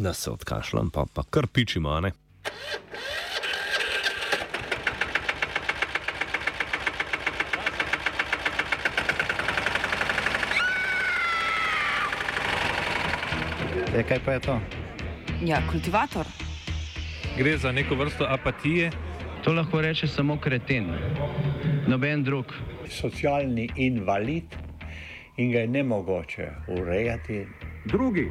Da se odkašljam, pa, pa kar pičimo, ne? E, kaj pa je to? Ja, kultivator. Gre za neko vrsto apatije. To lahko reče samo kreten, noben drug. Socialni invalid in ga je ne mogoče urejati. Drugi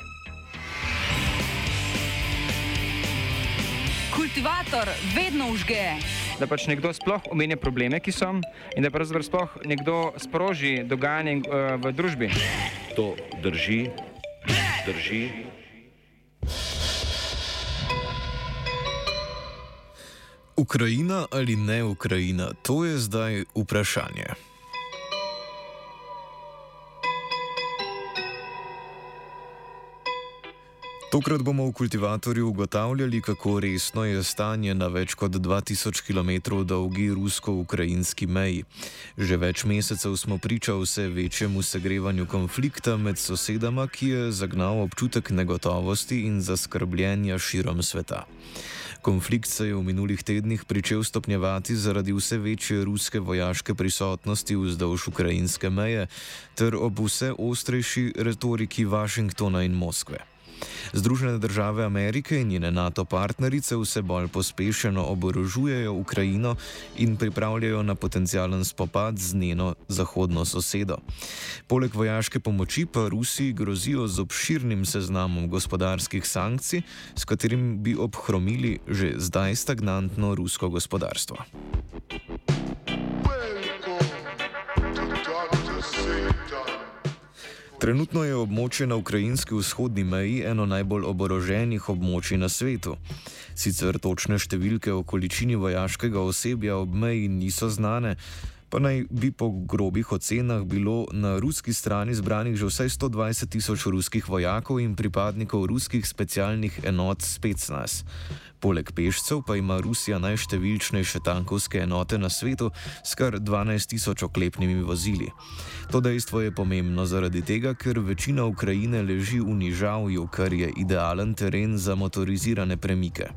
Kultivator vedno užge. da pač nekdo sploh omenja probleme, ki so in da pravzaprav sploh nekdo sproži dogajanje uh, v družbi. To drži, drži. Ukrajina ali ne Ukrajina, to je zdaj vprašanje. Tokrat bomo v kultivatorju ugotavljali, kako resno je stanje na več kot 2000 km dolgi rusko-ukrajinski meji. Že več mesecev smo priča vse večjemu segrevanju konflikta med sosedama, ki je zagnal občutek negotovosti in zaskrbljenja širom sveta. Konflikt se je v minulih tednih pričel stopnjevati zaradi vse večje ruske vojaške prisotnosti vzdolž ukrajinske meje ter ob vse ostrejši retoriki Vašingtona in Moskve. Združene države Amerike in njene NATO partnerice vse bolj pospešeno oborožujejo Ukrajino in pripravljajo na potencijalen spopad z njeno zahodno sosedo. Poleg vojaške pomoči pa Rusiji grozijo z obširnim seznamom gospodarskih sankcij, s katerim bi obhromili že zdaj stagnantno rusko gospodarstvo. Trenutno je območje na ukrajinski vzhodni meji eno najbolj oboroženih območij na svetu. Sicer točne številke o količini vojaškega osebja ob meji niso znane, pa naj bi po grobih ocenah bilo na ruski strani zbranih že vsaj 120 tisoč ruskih vojakov in pripadnikov ruskih specialnih enot Spetsnaz. Poleg pešcev pa ima Rusija najštevilčnejše tankovske enote na svetu s kar 12 tisoč oklepnimi vozili. To dejstvo je pomembno zaradi tega, ker večina Ukrajine leži v Nižavju, kar je idealen teren za motorizirane premike.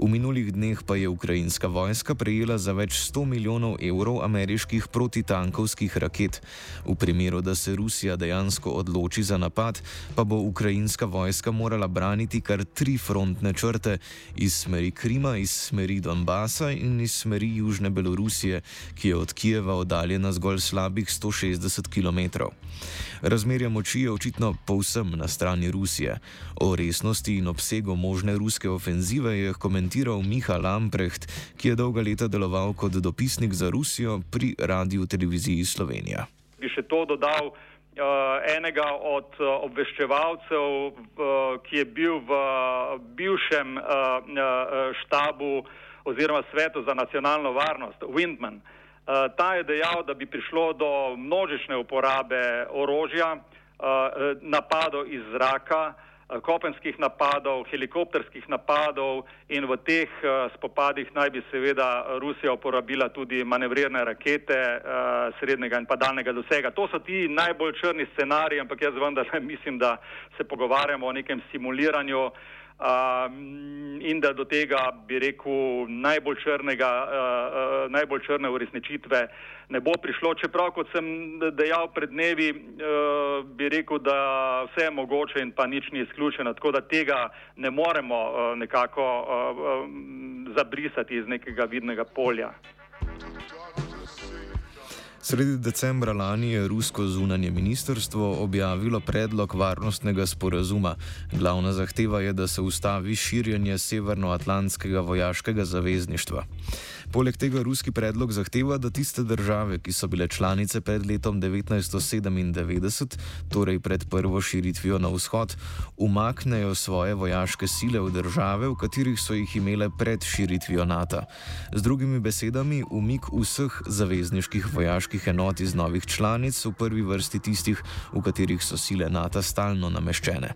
V minulih dneh pa je ukrajinska vojska prejela za več 100 milijonov evrov ameriških protitankovskih raket. V primeru, da se Rusija dejansko odloči za napad, pa bo ukrajinska vojska morala braniti kar tri frontne črte iz smeri Krima, iz smeri Donbasa in iz smeri Južne Belorusije, ki je od Kijeva oddaljena zgolj slabih 160 km. Razmerja moči je očitno povsem na strani Rusije. O resnosti in obsegu možne ruske ofenzive je komentiral Miha Lamprecht, ki je dolga leta deloval kot dopisnik za Rusijo pri radiju televiziji Slovenija. Bi še to dodal. Uh, enega od uh, obveščevalcev, ki je bil v bivšem uh, štabu oziroma svetu za nacionalno varnost, Windman. Ta je dejal, da bi prišlo do množične uporabe orožja, napadov iz zraka, kopenskih napadov, helikopterskih napadov in v teh uh, spopadih naj bi seveda Rusija uporabila tudi manevrirne rakete uh, srednjega in pa daljnega dosega. To so ti najbolj črni scenariji, ampak jaz vendar mislim, da se pogovarjamo o nekem simuliranju. Uh, in da do tega, bi rekel, najbolj, črnega, uh, uh, najbolj črne uresničitve ne bo prišlo. Čeprav, kot sem dejal pred dnevi, uh, bi rekel, da vse je mogoče in pa nič ni izključeno, tako da tega ne moremo uh, nekako uh, um, zabrisati iz nekega vidnega polja. Sredi decembra lani je rusko zunanje ministrstvo objavilo predlog varnostnega sporazuma. Glavna zahteva je, da se ustavi širjenje Severnoatlantskega vojaškega zavezništva. Poleg tega ruski predlog zahteva, da tiste države, ki so bile članice pred letom 1997, torej pred prvo širitvijo na vzhod, umaknejo svoje vojaške sile v države, v katerih so jih imele pred širitvijo NATO. Z drugimi besedami, umik vseh zavezniških vojaških enot iz novih članic, v prvi vrsti tistih, v katerih so sile NATO stalno nameščene.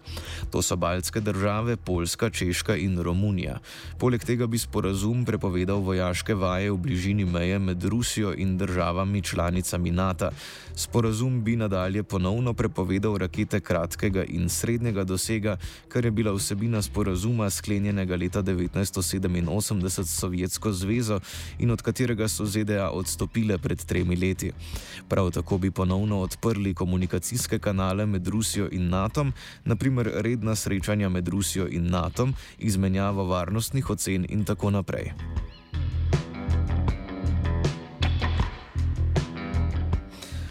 To so Baltske države, Poljska, Češka in Romunija. Poleg tega bi sporazum prepovedal vojaške vaje v bližini meje med Rusijo in državami članicami NATO. Sporazum bi nadalje ponovno prepovedal rakete kratkega in srednjega dosega, kar je bila vsebina sporazuma sklenjenega leta 1987 s Sovjetsko zvezo in od katerega so ZDA odstopile pred tremi leti. Prav tako bi ponovno odprli komunikacijske kanale med Rusijo in NATO, naprimer redna srečanja med Rusijo in NATO, izmenjavo varnostnih ocen in tako naprej.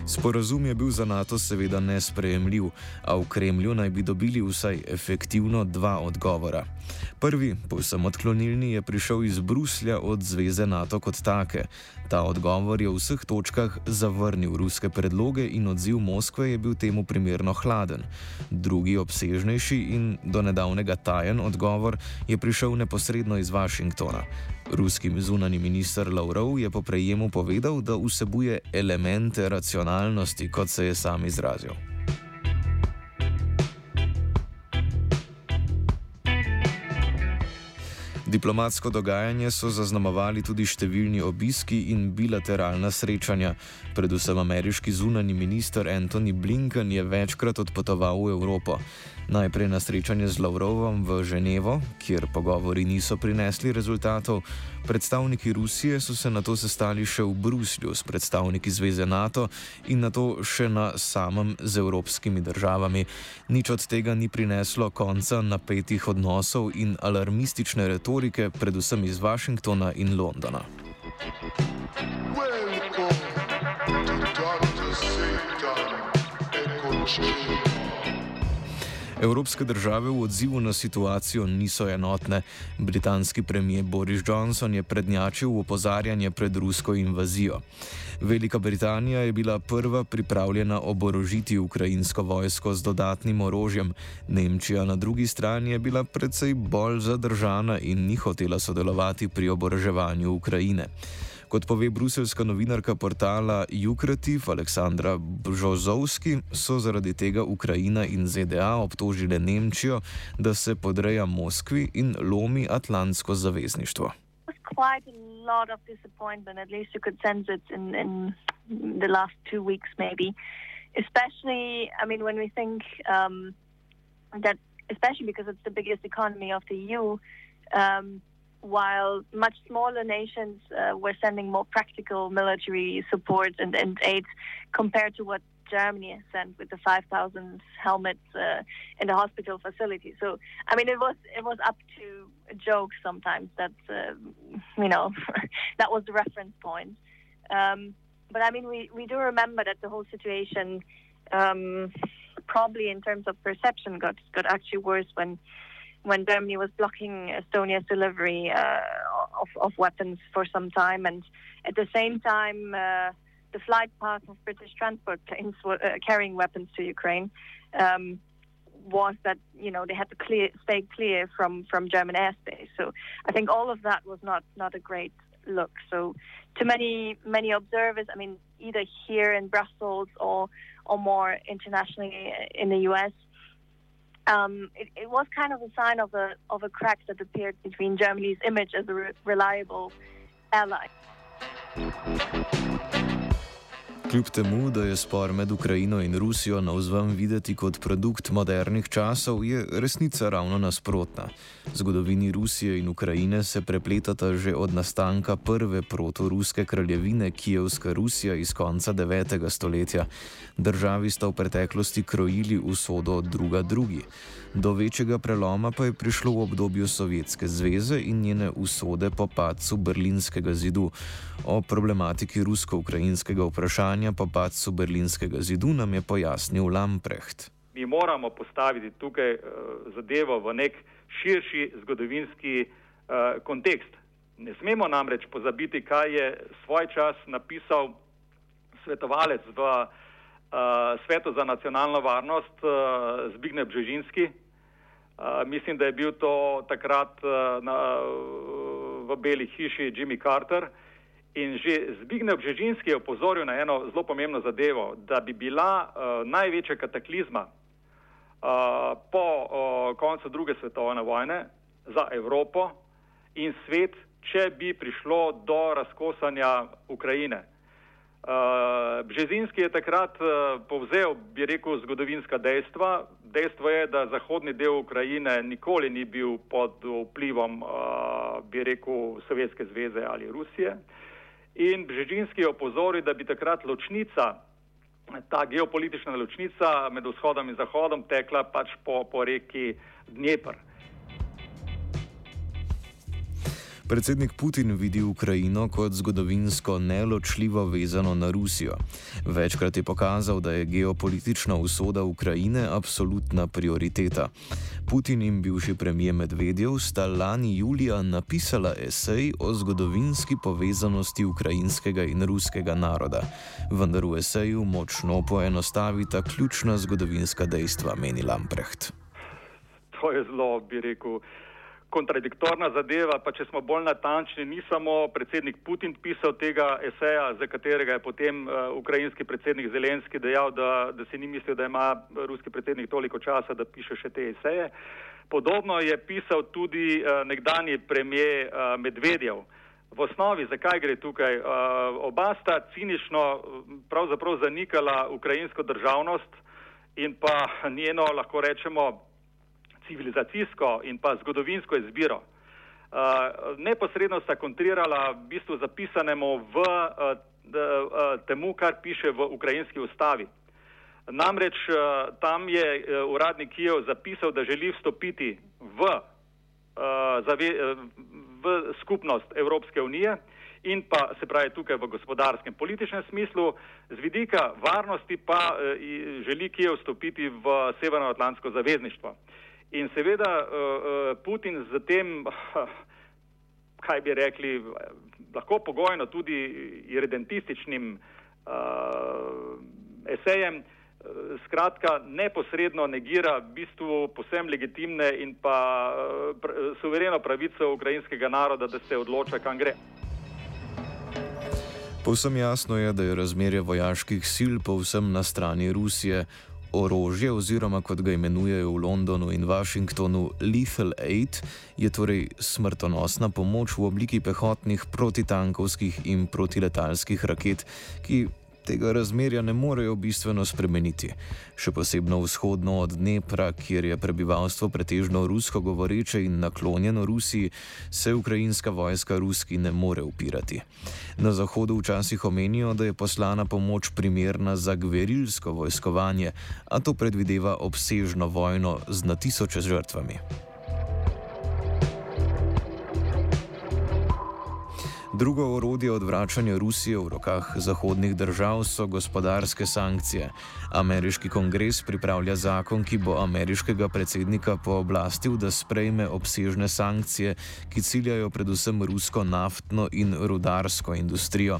Sporazum je bil za NATO seveda nesprejemljiv, a v Kremlju naj bi dobili vsaj efektivno dva odgovora. Prvi, povsem odklonilni, je prišel iz Bruslja od Zveze NATO kot take. Ta odgovor je v vseh točkah zavrnil ruske predloge in odziv Moskve je bil temu primerno hladen. Drugi, obsežnejši in do nedavnega tajen odgovor je prišel neposredno iz Washingtona. Ruski zunani minister Lavrov je po prejemu povedal, da vsebuje elemente racionalnosti, kot se je sam izrazil. Diplomatsko dogajanje so zaznamovali tudi številni obiski in bilateralna srečanja. Predvsem ameriški zunani minister Antony Blinken je večkrat odpotoval v Evropo. Najprej na srečanje z Lavrovom v Ženevo, kjer pogovori niso prinesli rezultatov, predstavniki Rusije so se na to sestali še v Bruslju s predstavniki Zveze NATO in na to še na samem z evropskimi državami. Nič od tega ni prineslo konca napetih odnosov in alarmistične retorike, predvsem iz Washingtona in Londona. Welcome to Dr. Satan, Evropske države v odzivu na situacijo niso enotne. Britanski premijer Boris Johnson je prednjačil opozarjanje pred rusko invazijo. Velika Britanija je bila prva pripravljena oborožiti ukrajinsko vojsko z dodatnim orožjem, Nemčija na drugi strani je bila precej bolj zadržana in ni hotela sodelovati pri oboroževanju Ukrajine. Kot pove bruselska novinarka portala Ukrativ Aleksandra Bžozovski, so zaradi tega Ukrajina in ZDA obtožile Nemčijo, da se podreja Moskvi in lomi Atlantsko zavezništvo. Quite a lot of disappointment, at least you could sense it in, in the last two weeks, maybe. Especially, I mean, when we think um, that, especially because it's the biggest economy of the EU, um, while much smaller nations uh, were sending more practical military support and, and aid compared to what Germany has sent with the 5,000 helmets uh, in the hospital facility. So, I mean, it was it was up to a joke sometimes that uh, you know that was the reference point. Um, but I mean, we, we do remember that the whole situation, um, probably in terms of perception, got got actually worse when when Germany was blocking Estonia's delivery uh, of, of, weapons for some time, and at the same time, uh, the flight path of British transport planes were, uh, carrying weapons to Ukraine um, was that you know they had to clear, stay clear from from German airspace. So I think all of that was not not a great look. So to many many observers, I mean, either here in Brussels or or more internationally in the U.S um, it, it, was kind of a sign of a of a crack that appeared between Germany's image as a re reliable ally. Kljub temu, da je spor med Ukrajino in Rusijo na vzven videti kot produkt modernih časov, je resnica ravno nasprotna. Zgodovini Rusije in Ukrajine se prepletata že od nastanka prve protoruske kraljevine Kijevska Rusija iz konca 9. stoletja. Državi sta v preteklosti krojili usodo druga drugi. Do večjega preloma pa je prišlo v obdobju Sovjetske zveze in njene usode po padcu Berlinskega zidu. O problematiki rusko-ukrajinskega vprašanja pričakovanja po padcu berlinskega zidu, nam je pojasnil Lamprecht. Mi moramo postaviti tukaj uh, zadevo v nek širši zgodovinski uh, kontekst. Ne smemo namreč pozabiti, kaj je svoj čas napisal svetovalec v uh, Svetu za nacionalno varnost Zbignev Bžežinski. Mislim, da je bil to takrat na, v Beli hiši Jimmy Carter. In že Zbignev Bžežinski je opozoril na eno zelo pomembno zadevo, da bi bila uh, največja kataklizma uh, po uh, koncu druge svetovne vojne za Evropo in svet, če bi prišlo do razkosanja Ukrajine. Uh, Bžezinski je takrat uh, povzel, bi rekel, zgodovinska dejstva. Dejstvo je, da zahodni del Ukrajine nikoli ni bil pod vplivom, uh, bi rekel, Sovjetske zveze ali Rusije. In Bžezinski je opozoril, da bi takrat ločnica, ta geopolitična ločnica med vzhodom in zahodom tekla pač po, po reki Dnepr. Predsednik Putin vidi Ukrajino kot zgodovinsko neločljivo vezano na Rusijo. Večkrat je pokazal, da je geopolitična usoda Ukrajine absolutna prioriteta. Putin in bivši premijer Medvedjev sta lani julija napisala esej o zgodovinski povezanosti ukrajinskega in ruskega naroda. Vendar v eseju močno poenostavita ključna zgodovinska dejstva, meni Lamprecht. To je zelo, bi rekel kontradiktorna zadeva, pa če smo bolj natančni, ni samo predsednik Putin pisal tega eseja, za katerega je potem uh, ukrajinski predsednik Zelenski dejal, da, da si ni mislil, da ima ruski predsednik toliko časa, da piše še te eseje. Podobno je pisal tudi uh, nekdani premijer uh, Medvedjev. V osnovi, zakaj gre tukaj? Uh, oba sta cinično pravzaprav zanikala ukrajinsko državnost in pa njeno, lahko rečemo, civilizacijsko in pa zgodovinsko izbiro. Uh, neposredno sta kontrirala v bistvu zapisanemu v d, uh, temu, kar piše v ukrajinski ustavi. Namreč tam je uh, uradni Kijev zapisal, da želi vstopiti v, v skupnost Evropske unije in pa se pravi tukaj v gospodarskem političnem smislu, z vidika varnosti pa želi Kijev vstopiti v Severnoatlantsko zavezništvo. In seveda uh, Putin z tem, kaj bi rekli, lahko pogojno tudi irredentističnim uh, esejem, skratka neposredno negira v bistvu posem legitimne in pa suvereno pravico ukrajinskega naroda, da se odloča, kam gre. Povsem jasno je, da je razmerje vojaških sil povsem na strani Rusije. Orožje, oziroma kot ga imenujejo v Londonu in Washingtonu, lethal aid, je torej smrtonosna pomoč v obliki pehotnih protitankovskih in protiletalskih raket, ki tega razmerja ne morejo bistveno spremeniti. Še posebno vzhodno od Dnepra, kjer je prebivalstvo pretežno rusko govoreče in naklonjeno Rusiji, se ukrajinska vojska ruski ne more upirati. Na zahodu včasih omenijo, da je poslana pomoč primerna za gverilsko vojskovanje, a to predvideva obsežno vojno z na tisoče žrtvami. Drugo orodje odvračanja Rusije v rokah zahodnih držav so gospodarske sankcije. Ameriški kongres pripravlja zakon, ki bo ameriškega predsednika pooblastil, da sprejme obsežne sankcije, ki ciljajo predvsem rusko naftno in rudarsko industrijo.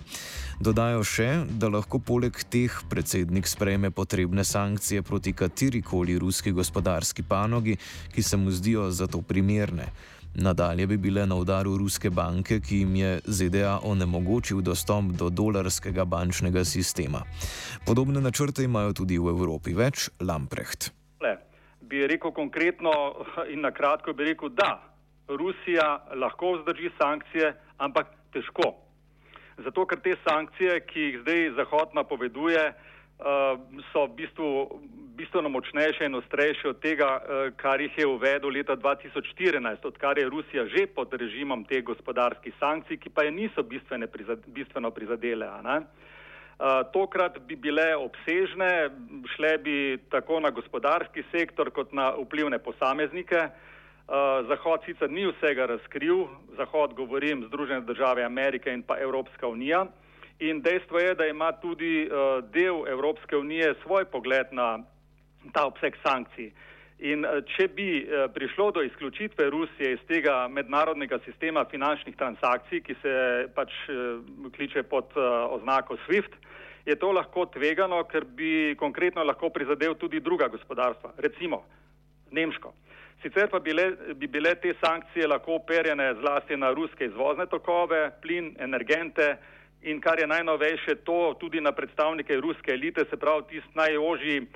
Dodajo še, da lahko poleg teh predsednik sprejme potrebne sankcije proti katerikoli ruski gospodarski panogi, ki se mu zdijo za to primerne. Nadalje bi bile na udaru ruske banke, ki jim je ZDA onemogočil dostop do dolarskega bančnega sistema. Podobne načrte imajo tudi v Evropi. Več Lamprecht. Le, bi rekel konkretno in na kratko, bi rekel, da Rusija lahko vzdrži sankcije, ampak težko. Zato, ker te sankcije, ki jih zdaj Zahod napoveduje, so v bistvu bistveno močnejše in ostrejše od tega, uh, kar jih je uvedel leta 2014, odkar je Rusija že pod režimom teh gospodarskih sankcij, ki pa je niso prizad, bistveno prizadele. Uh, tokrat bi bile obsežne, šle bi tako na gospodarski sektor kot na vplivne posameznike. Uh, Zahod sicer ni vsega razkril, Zahod govorim Združene države Amerike in pa Evropska unija In dejstvo je, da ima tudi uh, del Evropske unije svoj pogled na ta obseg sankcij. In uh, če bi uh, prišlo do izključitve Rusije iz tega mednarodnega sistema finančnih transakcij, ki se pač uh, kliče pod uh, oznako SWIFT, je to lahko tvegano, ker bi konkretno lahko prizadel tudi druga gospodarstva, recimo Nemško. Sicer pa bile, bi bile te sankcije lahko operjene zlasti na ruske izvozne tokove, plin, energente in kar je najnovejše, to tudi na predstavnike ruske elite, se pravi tist najožji uh,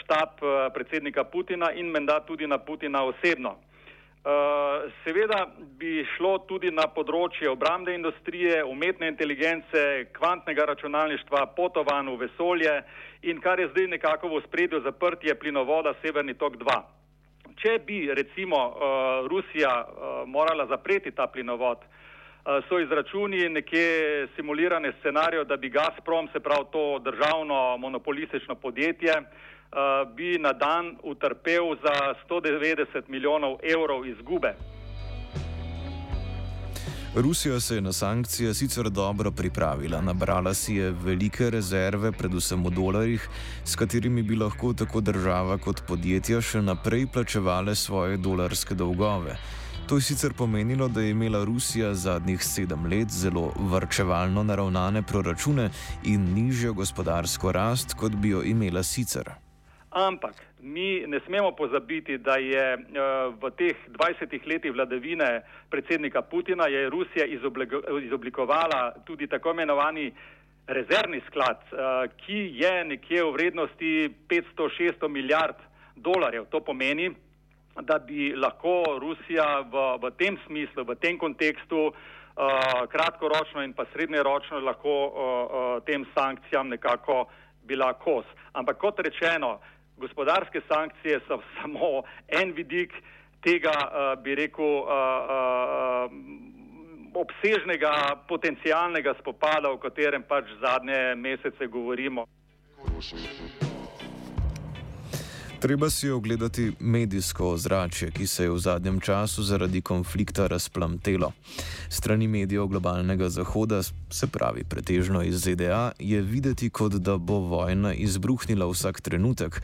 štab uh, predsednika Putina in menda tudi na Putina osebno. Uh, seveda bi šlo tudi na področje obramne industrije, umetne inteligence, kvantnega računalništva, potovanj v vesolje in kar je zdaj nekako v spredju zaprtje plinovoda Severni tok 2. Če bi recimo Rusija morala zapreti ta plinovod, so izračuni nekje simulirane scenarijo, da bi Gazprom, se pravi to državno monopolistično podjetje, uh, bi na dan utrpel za 190 milijonov evrov izgube. Rusija se je na sankcije sicer dobro pripravila, nabrala si je velike rezerve, predvsem v dolarjih, s katerimi bi lahko tako država kot podjetja še naprej plačevale svoje dolarske dolgove. To je sicer pomenilo, da je imela Rusija zadnjih sedem let zelo vrčevalno naravnane proračune in nižjo gospodarsko rast, kot bi jo imela sicer. Ampak mi ne smemo pozabiti, da je uh, v teh 20 letih vladavine predsednika Putina Rusija izoblikovala tudi tako imenovani rezervni sklad, uh, ki je nekje v vrednosti 500-600 milijard dolarjev. To pomeni, da bi lahko Rusija v, v tem smislu, v tem kontekstu uh, kratkoročno in pa srednjeročno lahko uh, uh, tem sankcijam nekako bila kos. Ampak kot rečeno, gospodarske sankcije so samo en vidik tega, uh, bi rekel, uh, uh, obsežnega potencijalnega spopada, o katerem pač zadnje mesece govorimo. Treba si ogledati medijsko ozračje, ki se je v zadnjem času zaradi konflikta razplamtelo. Strani medijev globalnega zahoda, se pravi pretežno iz ZDA, je videti, kot da bo vojna izbruhnila vsak trenutek.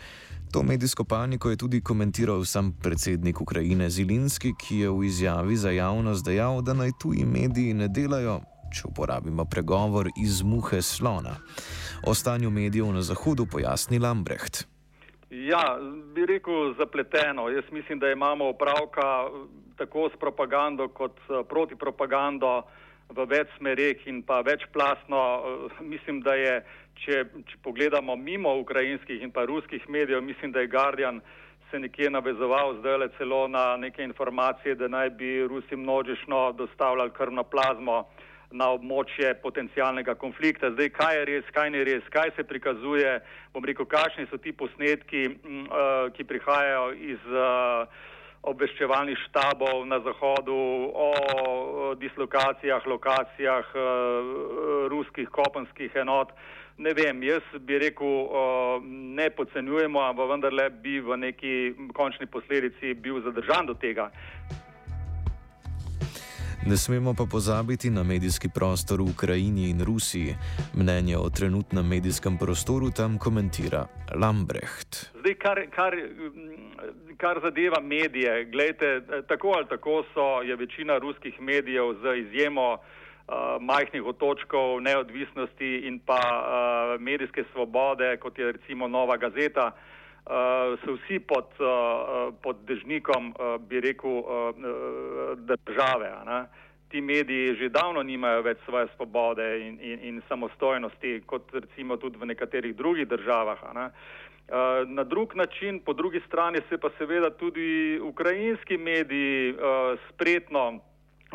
To medijsko paniko je tudi komentiral sam predsednik Ukrajine Zilinski, ki je v izjavi za javnost dejal, da naj tuji mediji ne delajo, če uporabimo pregovor, iz muhe slona. O stanju medijev na zahodu pojasni Lambrecht. Ja, bi rekel zapleteno. Jaz mislim, da imamo opravka tako s propagando kot protipropagando v več smereh in pa večplastno. Mislim, da je, če, če pogledamo mimo ukrajinskih in pa ruskih medijev, mislim, da je Guardian se nekje navezoval zdaj le celo na neke informacije, da naj bi Rusi množično dostavljali krvno plazmo na območje potencijalnega konflikta. Zdaj, kaj je res, kaj ni res, kaj se prikazuje, bom rekel, kakšni so ti posnetki, uh, ki prihajajo iz uh, obveščevalnih štabov na Zahodu o dislokacijah, lokacijah uh, ruskih kopenskih enot. Ne vem, jaz bi rekel, ne podcenjujemo, ampak vendarle bi v neki končni posledici bil zadržan do tega. Ne smemo pa pozabiti na medijski prostor v Ukrajini in Rusiji. Mnenje o trenutnem medijskem prostoru tam komentira Lambrecht. Zdaj, kar, kar, kar zadeva medije, gledajte, tako ali tako so, je večina ruskih medijev z izjemo uh, majhnih otočkov neodvisnosti in pa uh, medijske svobode, kot je recimo Nova Gazeta, uh, so vsi pod, uh, pod dežnikom, uh, bi rekel, države. Ne? Ti mediji že davno nimajo več svoje svobode in, in, in samostojnosti, kot recimo tudi v nekaterih drugih državah. Ne? Na drug način, po drugi strani se pa seveda tudi ukrajinski mediji spretno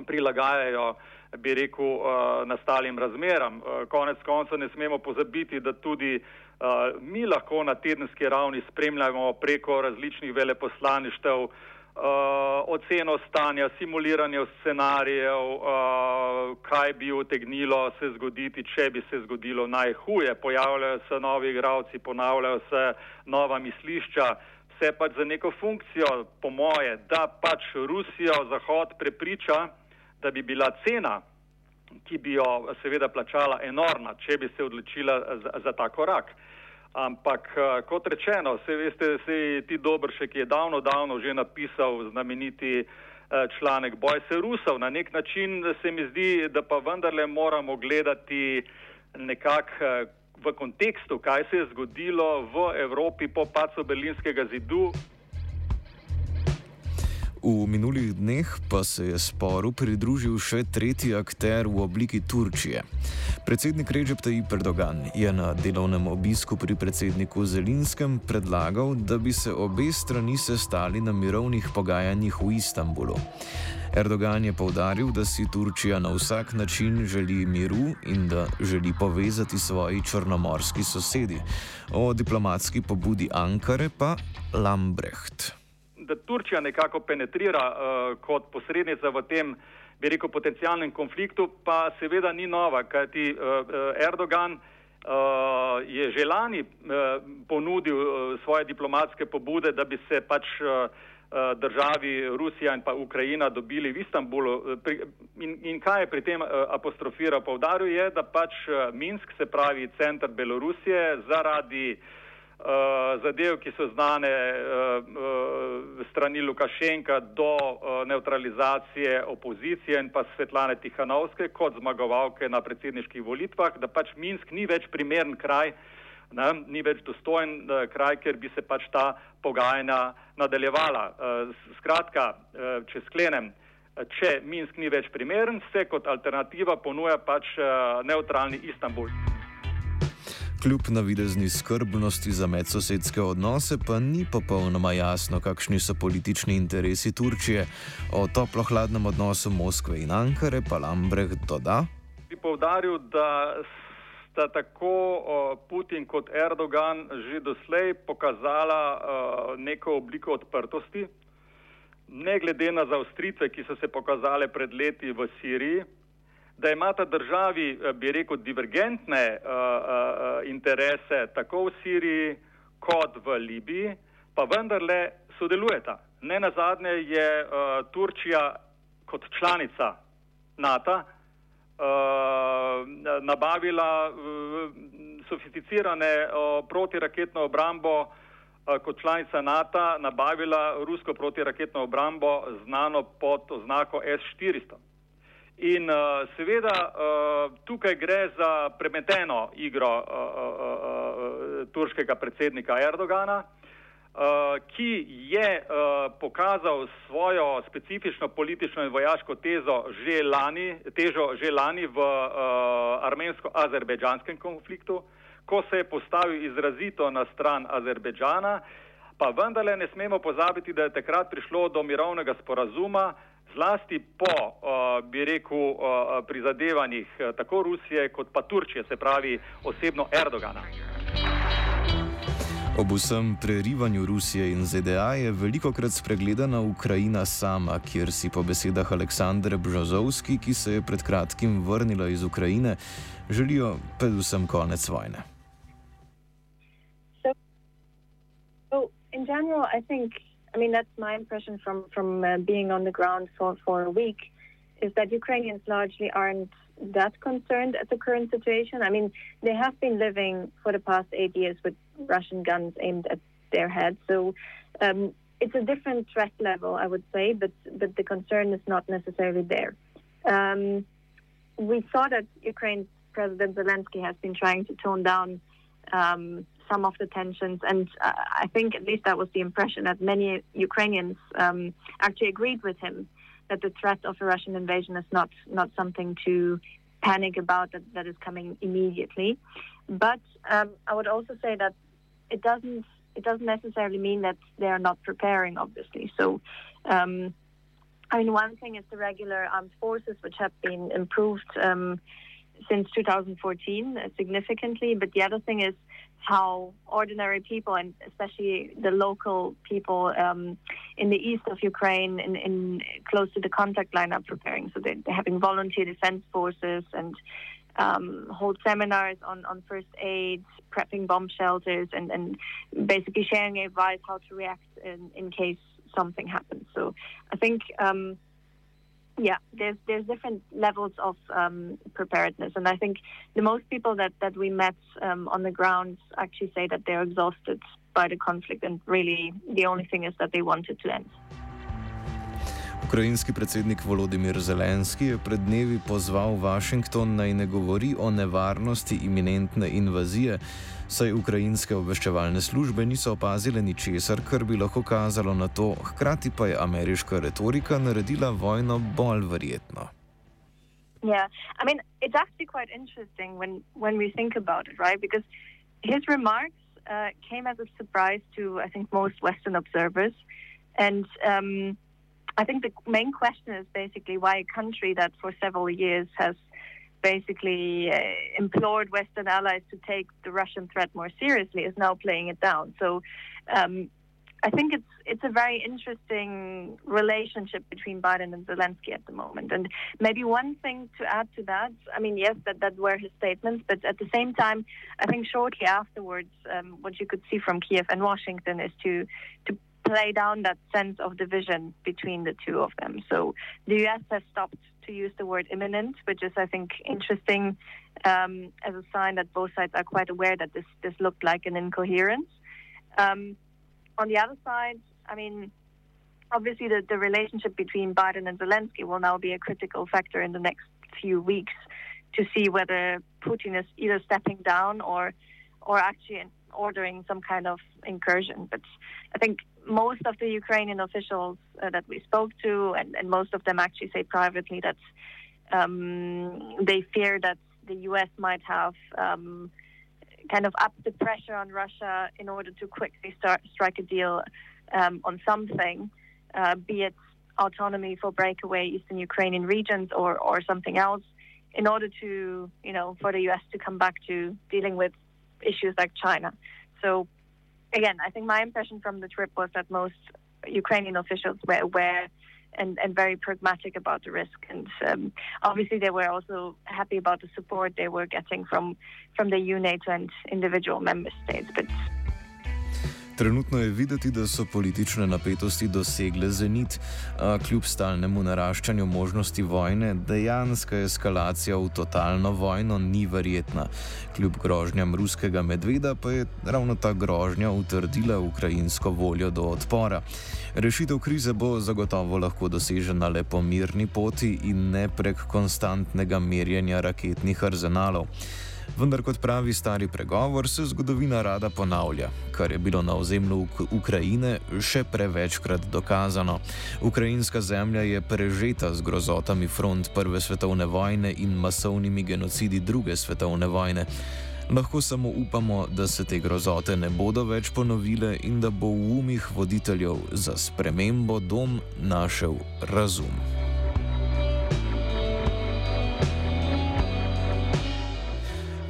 prilagajajo, bi rekel, uh, nastalim razmeram. Uh, konec konca ne smemo pozabiti, da tudi uh, mi lahko na tedenski ravni spremljamo preko različnih veleposlaništev oceno stanja, simuliranje scenarijev, kaj bi utegnilo se zgoditi, če bi se zgodilo najhuje. Pojavljajo se novi igravci, ponavljajo se nova mislišča. Vse pač za neko funkcijo, po moje, da pač Rusijo Zahod prepriča, da bi bila cena ki bi jo seveda plačala enormna, če bi se odločila za, za ta korak. Ampak, kot rečeno, se veste, se ti Dobršek je davno, davno že napisal znameniti članek Boj se Rusov. Na nek način se mi zdi, da pa vendarle moramo gledati nekako v kontekstu, kaj se je zgodilo v Evropi po pacu Berlinskega zidu. V minulih dneh pa se je sporu pridružil še tretji akter v obliki Turčije. Predsednik Recep Tayyip Erdogan je na delovnem obisku pri predsedniku Zelinskem predlagal, da bi se obe strani sestali na mirovnih pogajanjih v Istanbulu. Erdogan je povdaril, da si Turčija na vsak način želi miru in da želi povezati svoji črnomorski sosedi. O diplomatski pobudi Ankare pa Lambrecht da Turčija nekako penetrira uh, kot posrednica v tem, bi rekel, potencijalnem konfliktu, pa seveda ni nova, kajti uh, Erdogan uh, je že lani uh, ponudil uh, svoje diplomatske pobude, da bi se pač uh, državi Rusija in pa Ukrajina dobili v Istanbulu. In, in kaj je pri tem apostrofiral? Povdaril je, da pač Minsk, se pravi centr Belorusije, zaradi uh, uh, zadev, ki so znane uh, uh, strani Lukašenka do uh, neutralizacije opozicije in pa Svetlane Tihanovske kot zmagovalke na predsedniških volitvah, da pač Minsk ni več primern kraj, ne, ni več dostojen uh, kraj, ker bi se pač ta pogajanja nadaljevala. Uh, skratka, uh, če sklenem, če Minsk ni več primeren, se kot alternativa ponuja pač uh, neutralni Istanbul. Kljub navidezni skrbnosti za medsosedske odnose, pa ni popolnoma jasno, kakšni so politični interesi Turčije. O toplo-hladnem odnosu Moskve in Ankare pa Lambrecht doda. Bi povdaril, da sta tako Putin kot Erdogan že doslej pokazala neko obliko odprtosti, ne glede na zaustritve, ki so se pokazale pred leti v Siriji da imata državi, eh, bi rekel, divergentne uh, uh, interese tako v Siriji kot v Libiji, pa vendarle sodelujeta. Ne na zadnje je uh, Turčija kot članica NATO uh, nabavila uh, sofisticirane uh, protiraketno obrambo kot članica NATO, nabavila rusko protiraketno obrambo znano pod oznako S-400. In uh, seveda uh, tukaj gre za premeteno igro uh, uh, uh, turškega predsednika Erdogana, uh, ki je uh, pokazal svojo specifično politično in vojaško tezo že lani, težo že lani v uh, armensko-azerbejdžanskem konfliktu, ko se je postavil izrazito na stran Azerbejdžana, pa vendarle ne smemo pozabiti, da je takrat prišlo do mirovnega sporazuma, zlasti po, uh, bi rekel, uh, prizadevanjih uh, tako Rusije kot pa Turčije, se pravi osebno Erdogana. Ob vsem prerivanju Rusije in ZDA je veliko krat spregledana Ukrajina sama, kjer si po besedah Aleksandre Bžozovski, ki se je pred kratkim vrnila iz Ukrajine, želijo predvsem konec vojne. So, so in general, I think I mean, that's my impression from from uh, being on the ground for for a week, is that Ukrainians largely aren't that concerned at the current situation. I mean, they have been living for the past eight years with Russian guns aimed at their heads, so. Um, it's a different threat level, I would say, but but the concern is not necessarily there. Um, we saw that Ukraine's President Zelensky has been trying to tone down um, some of the tensions. And uh, I think at least that was the impression that many Ukrainians um, actually agreed with him that the threat of a Russian invasion is not not something to panic about that, that is coming immediately. But um, I would also say that it doesn't it doesn't necessarily mean that they are not preparing. Obviously, so. Um, I mean, one thing is the regular armed forces, which have been improved um, since 2014 uh, significantly. But the other thing is how ordinary people and especially the local people um, in the east of Ukraine, in, in, close to the contact line, are preparing. So they're, having volunteer defense forces and um, hold seminars on, on first aid, prepping bomb shelters, and, and basically sharing advice how to react in, in case something happens. So I think. Um, yeah, there's there's different levels of um, preparedness, and I think the most people that that we met um, on the ground actually say that they're exhausted by the conflict, and really the only thing is that they want it to end. Ukrajinski predsednik Volodimir Zelenski je pred dnevi pozval Washington naj ne govori o nevarnosti iminentne invazije, saj ukrajinske obveščevalne službe niso opazile ničesar, kar bi lahko kazalo na to, hkrati pa je ameriška retorika naredila vojno bolj verjetno. Yeah, I mean, it's actually quite interesting when, when we think about it, right? Because his remarks uh, came as a surprise to, I think, most Western observers. And um, I think the main question is basically why a country that for several years has basically uh, implored Western allies to take the Russian threat more seriously is now playing it down. So um, I think it's it's a very interesting relationship between Biden and Zelensky at the moment. And maybe one thing to add to that, I mean, yes, that, that were his statements, but at the same time, I think shortly afterwards, um, what you could see from Kiev and Washington is to to play down that sense of division between the two of them. So the U.S. has stopped to use the word imminent, which is, I think, interesting um, as a sign that both sides are quite aware that this this looked like an incoherence. Um, on the other side, I mean, obviously the, the relationship between Biden and Zelensky will now be a critical factor in the next few weeks to see whether Putin is either stepping down or or actually ordering some kind of incursion. But I think most of the Ukrainian officials uh, that we spoke to, and, and, most of them actually say privately that um, they fear that the U.S. might have um, kind of upped the pressure on Russia in order to quickly start strike a deal um, on something, uh, be it autonomy for breakaway Eastern Ukrainian regions or, or something else, in order to, you know, for the U.S. to come back to dealing with issues like China. So, again, I think my impression from the trip was that most Ukrainian officials were aware and, and very pragmatic about the risk. And um, obviously, they were also happy about the support they were getting from, from the UNATO and individual member states. But Trenutno je videti, da so politične napetosti dosegle zenit, a kljub stalnemu naraščanju možnosti vojne, dejanska eskalacija v totalno vojno ni verjetna. Kljub grožnjam ruskega medveda pa je ravno ta grožnja utrdila ukrajinsko voljo do odpora. Rešitev krize bo zagotovo lahko dosežena le po mirni poti in ne prek konstantnega merjenja raketnih arzenalov. Vendar, kot pravi stari pregovor, se zgodovina rada ponavlja, kar je bilo na ozemlju Ukrajine še prevečkrat dokazano. Ukrajinska zemlja je prežeta z grozotami front Prve svetovne vojne in masovnimi genocidi Druge svetovne vojne. Lahko samo upamo, da se te grozote ne bodo več ponovile in da bo v umih voditeljev za spremembo dom našel razum.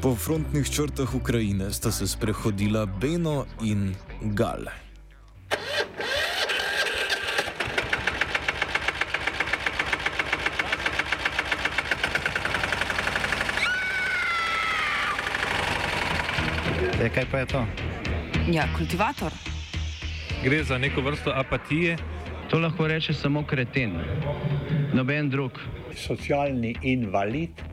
Po frontnih črtah Ukrajine sta se sprehodila Beno in Gal. E, kaj pa je to? Ja, kultivator. Gre za neko vrsto apatije. To lahko reče samo kreten, noben drug. Socialni invalid